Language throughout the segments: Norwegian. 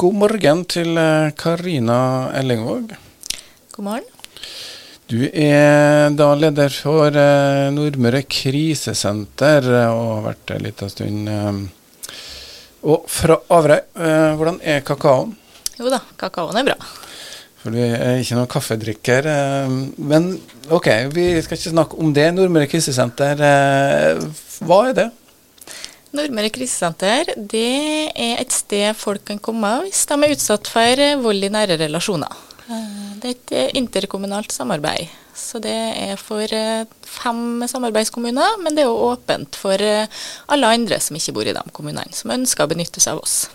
God morgen til eh, Karina Ellingvåg. God morgen. Du er da leder for eh, Nordmøre krisesenter eh, og har vært det en liten stund. Og fra Averøy, hvordan er kakaoen? Jo da, kakaoen er bra. For vi er ikke noen kaffedrikker. Men OK, vi skal ikke snakke om det. Nordmøre krisesenter, hva er det? Nordmøre krisesenter det er et sted folk kan komme hvis de er utsatt for eh, vold i nære relasjoner. Eh, Det er et eh, interkommunalt samarbeid. Så det er for fem samarbeidskommuner, men det er jo åpent for alle andre som ikke bor i de kommunene, som ønsker å benytte seg av oss.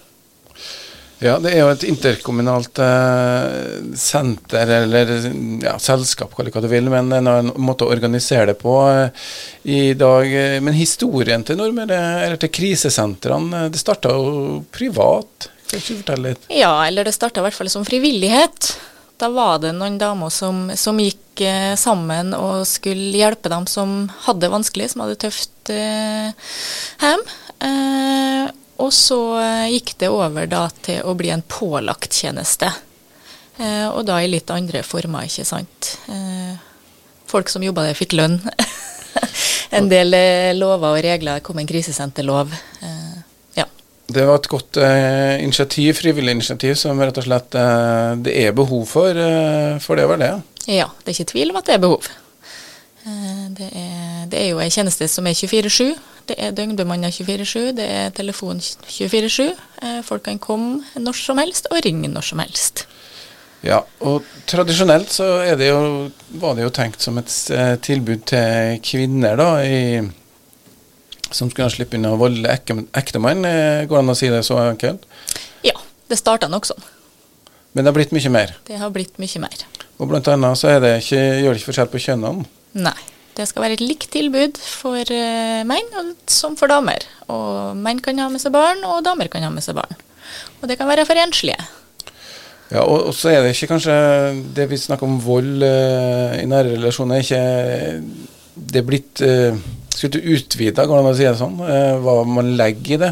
Ja, det er jo et interkommunalt eh, senter, eller ja, selskap, kall det hva du vil, men en måte å organisere det på eh, i dag. Men historien til nordmere, eller til krisesentrene, det starta jo privat. Kan du fortelle litt? Ja, eller det starta i hvert fall som frivillighet. Da var det noen damer som, som gikk eh, sammen og skulle hjelpe dem som hadde det vanskelig, som hadde det tøft eh, hjem. Eh, og så eh, gikk det over da til å bli en pålagt tjeneste. Eh, og da i litt andre former, ikke sant. Eh, folk som jobba der, fikk lønn. en del eh, lover og regler. Det kom en krisesenterlov. Eh, ja. Det var et godt eh, initiativ, frivillig initiativ, som rett og slett det er behov for. For det var det. Ja, det er ikke tvil om at det er behov. Eh, Det er, det er jo en tjeneste som er 24-7. Det er døgnbemanna 24-7, det er telefon 24-7. Eh, Folk kan komme når som helst og ringe når som helst. Ja, og tradisjonelt så det jo, var det jo tenkt som et eh, tilbud til kvinner, da, i, som skulle slippe unna voldelig ekke- ektemann. Eh, Går det an å si det så enkelt? Ja, det starta nok sånn. Men det har blitt mye mer. Det har blitt mye mer. Og blant annet så er det ikke, gjør det ikke forskjell på kjønnene. Nei. Det skal være et likt tilbud for eh, menn som for damer. Og menn kan ha med seg barn, og damer kan ha med seg barn. Og det kan være for enslige. Ja, og, så er det ikke kanskje det vi snakker om vold uh, i nære relasjoner, er ikke det er blitt uh, Skulle du utvida, går det an å si det sånn? Uh, hva man legger i det?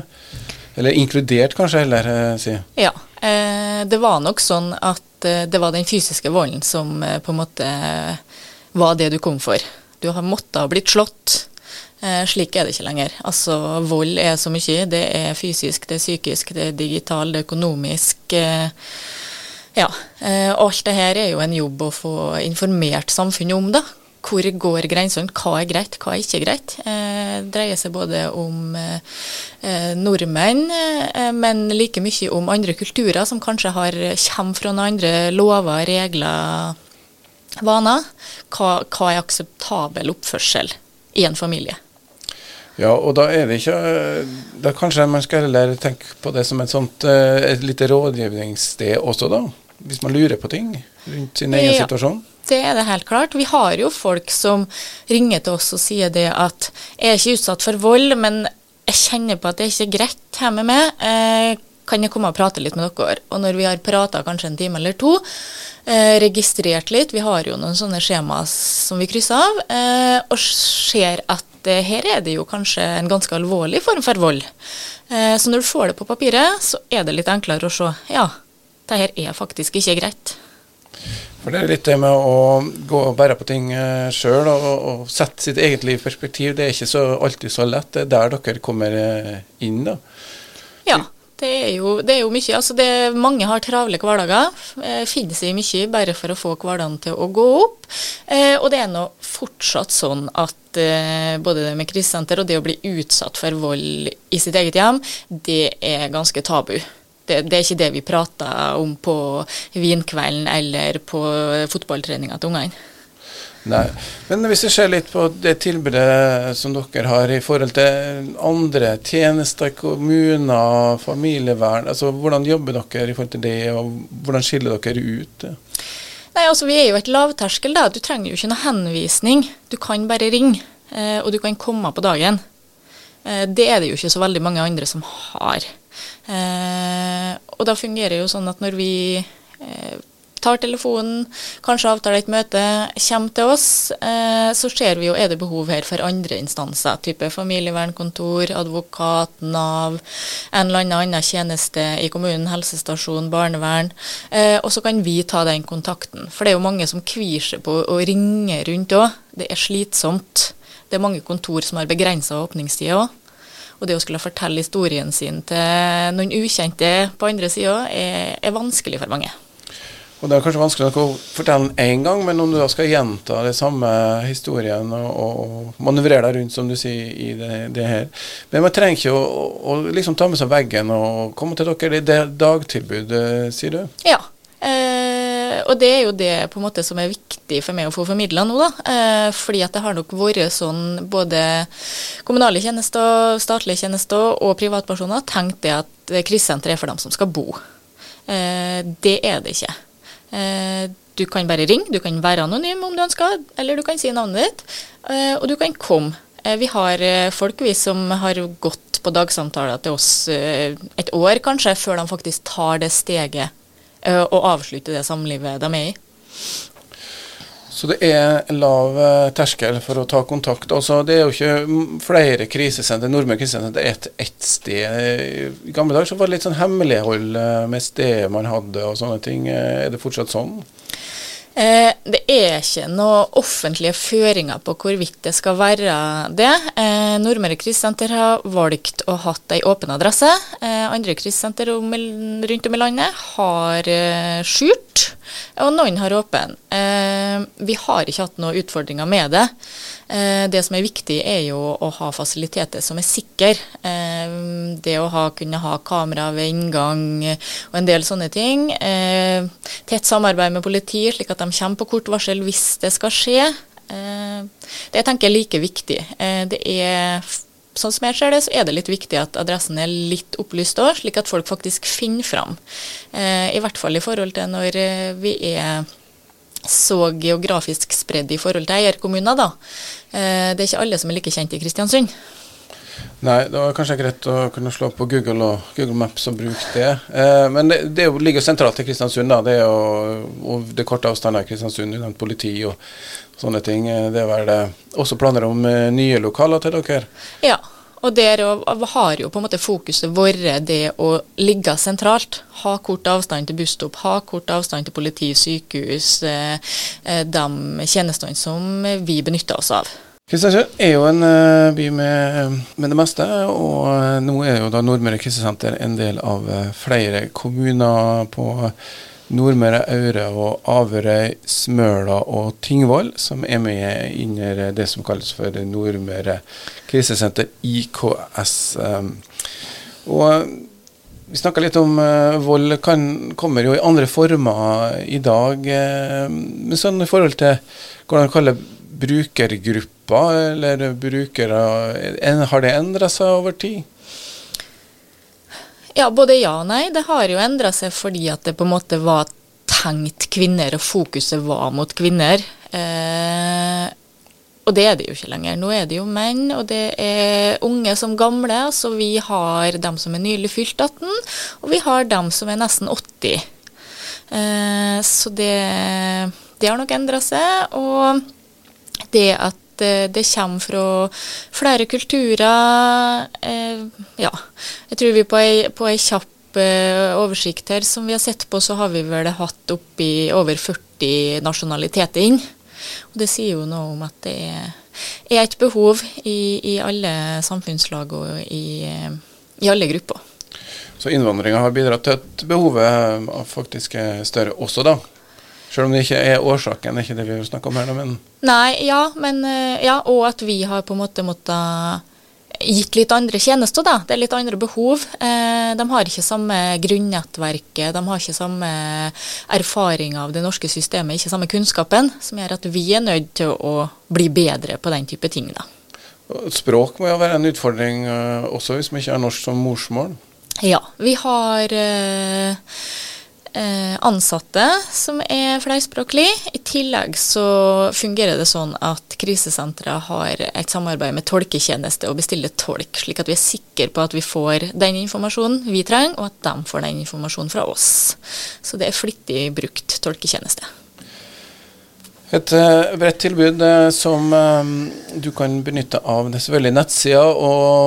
Eller inkludert, kanskje, heller uh, si. Ja, eh, det var nok sånn at eh, det var den fysiske volden som eh, på en måte var det du kom for. Du har måttet ha blitt slått. Eh, slik er det ikke lenger. Altså, vold er så mye. Det er fysisk, det er psykisk, det er digital, det er økonomisk. Eh, ja. Eh, alt det her er jo en jobb å få informert samfunnet om, da. Hvor går grensene? Hva er greit, hva er ikke greit? Eh, det dreier seg både om eh, eh, nordmenn, eh, men like mye om andre kulturer som kanskje har, kommer fra noen andre lover, regler, vaner. Hva, hva er akseptabel oppførsel i en familie? Ja, og da er det ikke Da kanskje man skal heller tenke på det som et sånt eh, et lite rådgivningssted også, da. Hvis man lurer på ting rundt sin egen Ja. situasjon. Det er det helt klart. Vi har jo folk som ringer til oss og sier det at jeg er ikke utsatt for vold, men jeg kjenner på at det er ikke greit hjemme med. Eh, kan jeg komme og prate litt med dere? Og når vi har prata kanskje en time eller to, eh, registrert litt, vi har jo noen sånne skjema som vi krysser av, eh, og ser at eh, her er det jo kanskje en ganske alvorlig form for vold. Eh, så når du får det på papiret, så er det litt enklere å se ja, det her er faktisk ikke greit. For det er litt det med å gå og bære på ting sjøl og, og sette sitt eget liv i perspektiv. Det er ikke så, alltid så lett. Det er der dere kommer inn, da. Ja, det er jo, det er jo mye. Altså det, mange har travle hverdager. Eh, finner seg mye bare for å få hverdagen til å gå opp. Eh, og det er nå fortsatt sånn at eh, både det med krisesenter og det å bli utsatt for vold i sitt eget hjem, det er ganske tabu. Det, det er ikke det vi prater om på vinkvelden eller på fotballtreninga til ungene. Nei. Men hvis vi ser litt på det tilbudet som dere har i forhold til andre tjenester, kommuner, familievern, altså hvordan jobber dere i forhold til det, og hvordan skiller dere ut? Nei, altså Vi er jo et lavterskel. da. Du trenger jo ikke noe henvisning. Du kan bare ringe, eh, og du kan komme på dagen. Eh, det er det jo ikke så veldig mange andre som har. Eh, og da fungerer det jo sånn at når vi tar telefonen, kanskje avtaler et møte, kommer til oss, eh, så ser vi jo er det behov her for andre instanser. Type familievernkontor, advokat, Nav, en eller annen annen tjeneste i kommunen, helsestasjon, barnevern. Eh, og så kan vi ta den kontakten. For det er jo mange som kvir seg på å ringe rundt òg. Det er slitsomt. Det er mange kontor som har begrensa åpningstider òg. Og det å skulle fortelle historien sin til noen ukjente på andre sida, er, er vanskelig for mange. Og Det er kanskje vanskelig å fortelle én gang, men om du da skal gjenta det samme historien og, og manøvrere deg rundt, som du sier, i det, det her Men man trenger ikke å, å, liksom ta med seg veggen og komme til dere. Det er dagtilbud, eh, sier du? Ja. Eh, og det er jo det på en måte som er viktig for meg å få formidla nå, da. Eh, fordi at det har nok vært sånn både kommunale tjenester, statlige tjenester og privatpersoner tenkt det at krisesenteret er for dem som skal bo. Eh, det er det ikke. Eh, du kan bare ringe, du kan være anonym om du ønsker, eller du kan si navnet ditt, eh, og du kan komme. Eh, vi har folk vi som har gått på dagsamtaler til oss et år kanskje, før de faktisk tar det steget og avslutter det samlivet de er i. Så det er lav terskel for å ta kontakt. Altså, det er jo ikke flere krisesenter, Nordmøre krisesenter det er ett et sted. I gamle dager så var det litt sånn hemmelighold med stedet man hadde og sånne ting. Er det fortsatt sånn? Eh, det er ikke noen offentlige føringer på hvorvidt det skal være det. Eh, Nordmøre krisesenter har valgt å ha ei åpen adresse. Eh, andre kryssenter rundt om i landet har eh, skjult, og noen har åpen. Vi har ikke hatt noen utfordringer med det. Det som er viktig, er jo å ha fasiliteter som er sikre. Det å ha, kunne ha kamera ved inngang og en del sånne ting. Tett samarbeid med politiet, slik de kommer på kort varsel hvis det skal skje. Det jeg tenker er like viktig. Det er sånn som jeg ser det, så er det litt viktig at adressen er litt opplyst òg, slik at folk faktisk finner fram. I hvert fall i forhold til når vi er så geografisk spredd i forhold til eierkommuner, da. Eh, det er ikke alle som er like kjent i Kristiansund. Nei, det var kanskje greit å kunne slå på Google og Google Maps og bruke det. Eh, men det, det ligger sentralt i Kristiansund, da. Det er jo, og det korte avstander i Kristiansund, nevnt politi og sånne ting. Eh, det er vel også planer om nye lokaler til dere? Ja, og der har jo på en måte fokuset vært det å ligge sentralt. Ha kort avstand til busstopp, ha kort avstand til politi, sykehus, eh, eh, de tjenestene som vi benytter oss av. Kristiansund er jo en uh, by med, med, det meste, og uh, nå er jo da Nordmøre krisesenter en del av flere kommuner på Nordmøre, Aure og Averøy, Smøla og Tingvoll, som er med under det som kalles for Nordmøre krisesenter, IKS. Og vi snakka litt om vold kan, kommer jo i andre former i dag. Uh, men sånn i forhold til hvordan man kaller brukergrupper eller brukere, har det endra seg over tid? Ja, både ja og nei. Det har jo endra seg fordi at det på en måte var tenkt kvinner, og fokuset var mot kvinner. Eh, og det er det jo ikke lenger. Nå er det jo menn, og det er unge som gamle. Så vi har dem som er nylig fylt 18, og vi har dem som er nesten 80. Eh, så det, det har nok endra seg. Og det at Eh, det kommer fra flere kulturer. Eh, ja. Jeg tror vi på ei, på ei kjapp eh, oversikt her som vi har sett på, så har vi vel hatt oppi over 40 nasjonaliteter inn. Og det sier jo noe om at det er, er et behov i, i alle samfunnslag og i, i alle grupper. Så innvandringa har bidratt til at behovet faktisk er større også, da? Selv om det ikke er årsaken, det er ikke det vi vil snakke om her, nå, men Nei, ja, men, eh, ja, og at vi har på en måte måttet gitt litt andre tjenester, da. Det er litt andre behov. Eh, de har ikke samme grunnnettverket, de har ikke samme erfaring av det norske systemet, ikke samme kunnskapen, som gjør at vi er nødt til å bli bedre på den type ting, da. Språk må jo være en utfordring uh, også, hvis vi ikke har norsk som morsmål? Ja, vi har eh, ansatte som er flerspråklige. I tillegg så fungerer det sånn at krisesenteret har et samarbeid med tolketjeneste og bestiller tolk, slik at vi er sikre på at vi får den informasjonen vi trenger, og at de får den informasjonen fra oss. Så det er flittig brukt tolketjeneste. Et uh, bredt tilbud uh, som du kan benytte av. Det er selvfølgelig nettsider,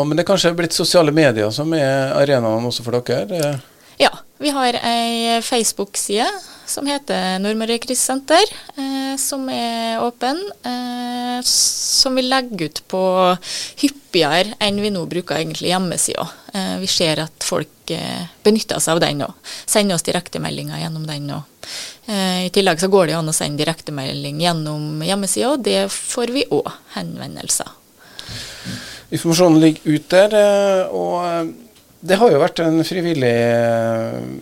men det er kanskje blitt sosiale medier som er arenaen også for dere? Ja, vi har ei Facebook-side som heter Nordmøre Krisesenter, eh, som er åpen. Eh, som vi legger ut på hyppigere enn vi nå bruker egentlig hjemmesida. Eh, vi ser at folk eh, benytter seg av den og sender oss direktemeldinger gjennom den. Og, Eh, I tillegg så går det an å sende direktemelding gjennom hjemmesida, og det får vi òg henvendelser. Informasjonen ligger ute der, eh, og det har jo vært en frivillig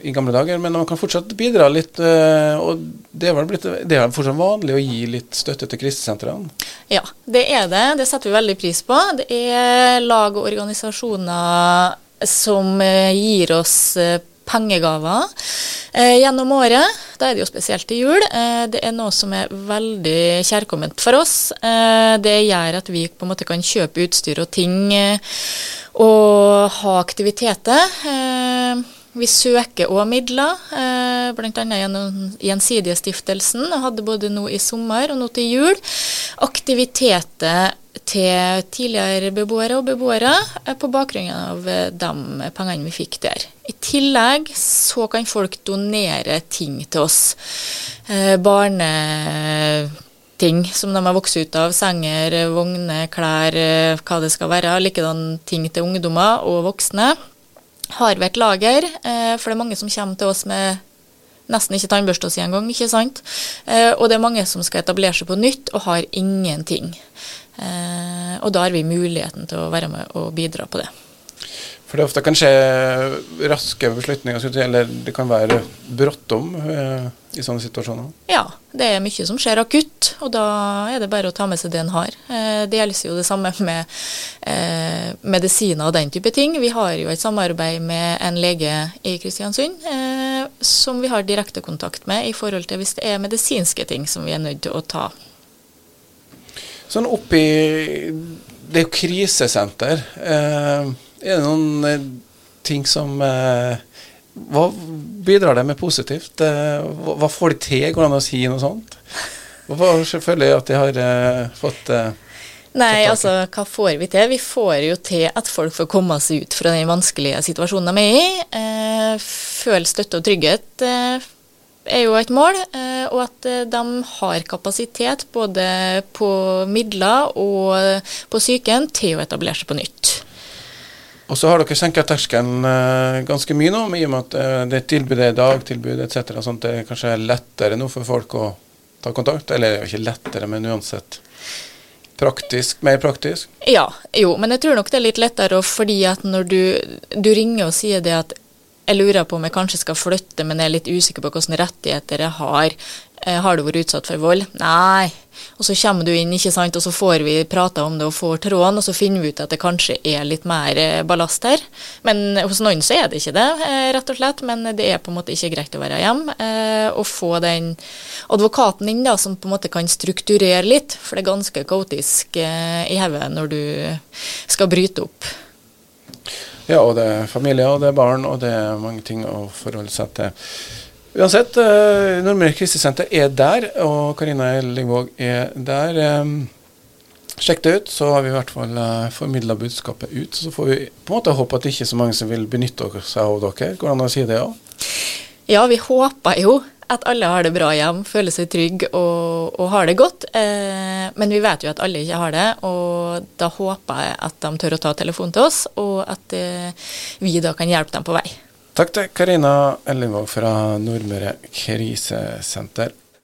i gamle dager, men man kan fortsatt bidra litt. Og det er blitt, det er fortsatt vanlig å gi litt støtte til krisesentrene? Ja, det er det. Det setter vi veldig pris på. Det er lag og organisasjoner som gir oss pengegaver eh, gjennom året. Da er det jo spesielt til jul. Eh, det er noe som er veldig kjærkomment for oss. Eh, det gjør at vi på en måte kan kjøpe utstyr og ting eh, og ha aktiviteter. Eh, vi søker òg midler, eh, bl.a. gjennom Gjensidigestiftelsen. Hadde både nå i sommer og nå til jul aktiviteter til tidligere beboere og beboere eh, på bakgrunn av eh, de pengene vi fikk der. I tillegg så kan folk donere ting til oss. Eh, barneting som de har vokst ut av. Senger, vogner, klær, hva det skal være. Likedan ting til ungdommer og voksne. Har vi lager, for det er mange som kommer til oss med nesten ikke tannbørste si engang, ikke sant. og det er mange som skal etablere seg på nytt og har ingenting. Eh, og da har vi muligheten til å være med og bidra på det. For det ofte kan skje raske beslutninger, eller det kan være bråttom eh, i sånne situasjoner? Ja, det er mye som skjer akutt, og da er det bare å ta med seg det en har. Eh, det gjelder jo det samme med eh, medisiner og den type ting. Vi har jo et samarbeid med en lege i Kristiansund eh, som vi har direkte kontakt med i forhold til hvis det er medisinske ting som vi er nødt til å ta Sånn oppi Det er jo krisesenter. Eh, er det noen eh, ting som eh, Hva bidrar det med positivt? Eh, hva, hva, får de til? Går det an å si noe sånt? Hva føler jeg at de har eh, fått Nei, altså hva får vi til? Vi får jo til at folk får komme seg ut fra den vanskelige situasjonen de er i. Eh, føle støtte og trygghet eh, er jo et mål, eh, og at eh, de har kapasitet både på midler og på psyken til å etablere seg på nytt. Og så har dere senka terskelen eh, ganske mye nå, i og med at det tilbudet er dagtilbud etc. Sånn at det er kanskje lettere nå for folk å ta kontakt? Eller ikke lettere, men uansett. Praktisk, mer praktisk? Ja, jo, men jeg tror nok det er litt lettere fordi at når du, du ringer og sier det at jeg lurer på om jeg kanskje skal flytte, men jeg er litt usikker på hvilke rettigheter jeg har. Eh, har du vært utsatt for vold? Nei. Og så kommer du inn, ikke sant, og så får vi prata om det og får tråden, og så finner vi ut at det kanskje er litt mer eh, ballast her. Men hos noen så er det ikke det, eh, rett og slett. Men det er på en måte ikke greit å være hjemme. Og få den advokaten inn da, som på en måte kan strukturere litt, for det er ganske kaotisk i hodet når du skal bryte opp. Ja, og det er familie, og det er barn, og det er mange ting å forholde seg til. Uansett, eh, Nordmøre krisesenter er der, og Karina Ellingvåg er der. Eh, sjekk det ut, så har vi i hvert fall eh, formidla budskapet ut. Så får vi på en måte håpe at det ikke er så mange som vil benytte seg av dere. Går det an å si det òg? Ja? ja, vi håper jo at alle har det bra hjem, føler seg trygge og, og, har det godt. Eh, men vi vet jo at alle ikke har det, og da håper jeg at de tør å ta telefonen til oss, og at eh, vi da kan hjelpe dem på vei. Takk til Karina Ellingvåg fra Nordmøre krisesenter.